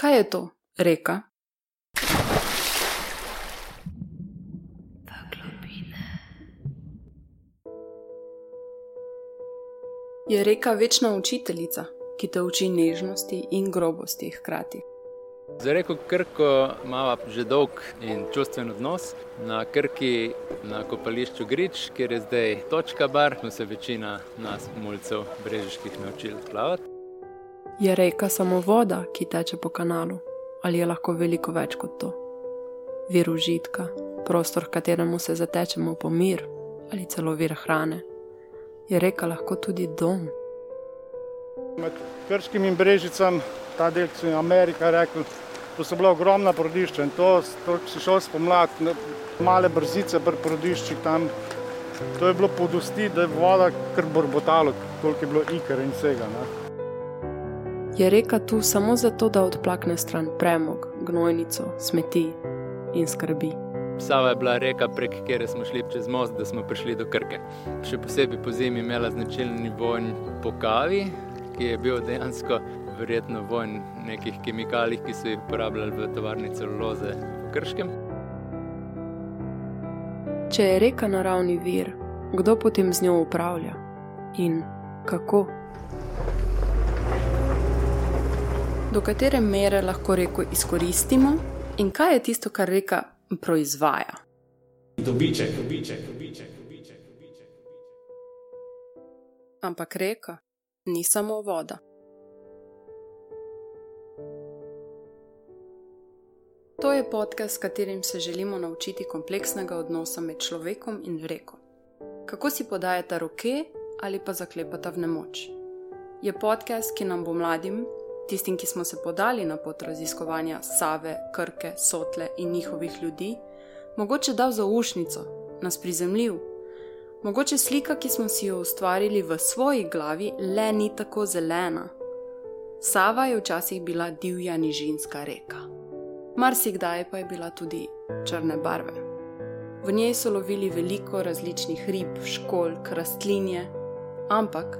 Kaj je to, reka? Je reka večna učiteljica, ki te uči nežnosti in grobosti hkrati. Za reko Krko imamo že dolg in čustven odnos. Na Krki, na kopališču Grič, kjer je zdaj točka bar, smo se večina nas, mulcev, brežiških, naučili plavati. Je reka samo voda, ki teče po kanalu, ali je lahko veliko več kot to? Vir užitka, prostor, v katerem se zatečemo po mir ali celo vir hrane. Je reka lahko tudi dom. Med Krškim in Brežicam, ta del, ki so jim Amerika rekli, to so bila ogromna porodišča in to, to si šel spomlad, male brzice pri porodiščih tam. To je bilo podosti, da je voda kar borbotalo, koliko je bilo iker in vsega. Ne. Je reka tu samo zato, da odplakne stran premog, gnojnico, smeti in skrbi. Sava je bila reka, prek kjer smo šli čez most, da smo prišli do Krke. Še posebej po zimi imela značilni vonj po kavi, ki je bil dejansko verjetno vonj nekih kemikalij, ki so jih uporabljali v tovarni celuloze v Krškem. Če je reka naravni vir, kdo potem z njo upravlja in kako? Do katere mere lahko reko izkoristimo in kaj je tisto, kar reka proizvaja? Dobiček, dobiček, dobiček, dobiček, dobiček. Ampak reka ni samo voda. To je podcast, s katerim se želimo naučiti kompleksnega odnosa med človekom in reko. Kako si podajata roke ali pa zaklepata v nemoč. Je podcast, ki nam bo mladim, tistim, ki smo se podali na pot raziskovanja Save, Krke, Sotle in njihovih ljudi, mogoče dal zaušnico, nas prizemljiv. Mogoče slika, ki smo si jo ustvarili v svoji glavi, le ni tako zelena. Sava je včasih bila divja nižinska reka marsikdaj pa je bila tudi črne barve. V njej so lovili veliko različnih rib, školjk, rastlinje, ampak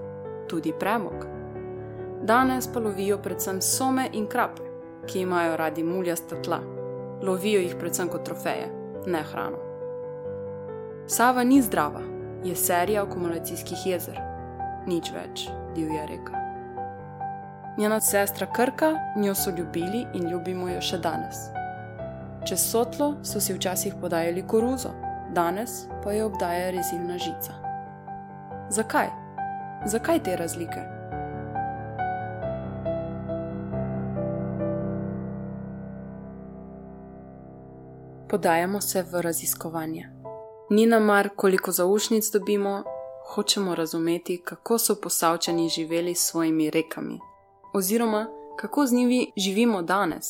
tudi premog. Danes pa lovijo predvsem some in krape, ki imajo radi muljasta tla. Lovijo jih predvsem kot trofeje, ne hrano. Sava ni zdrava, je serija akumulacijskih jezer, nič več, divja reka. Njena sestra Krka, njo so ljubili in ljubimo jo še danes. Čez sotlo so si včasih podajali koruzo, danes pa jo obdaja rezilna žica. Zakaj? Zakaj te razlike? Podajamo se v raziskovanje. Ni nam mar, koliko zaušnic dobimo, hočemo razumeti, kako so posavčani živeli s svojimi rekami oziroma kako z njimi živimo danes.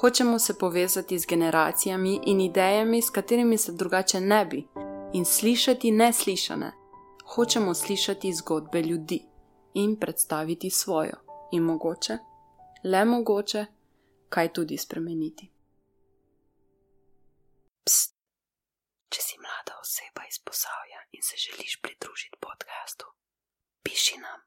Hočemo se povezati z generacijami in idejami, s katerimi se drugače ne bi, in slišati neslišane. Hočemo slišati zgodbe ljudi in predstaviti svojo, in mogoče, le mogoče, kaj tudi spremeniti. Oseba iz posavja in se želiš pridružiti podkastu, piši nam.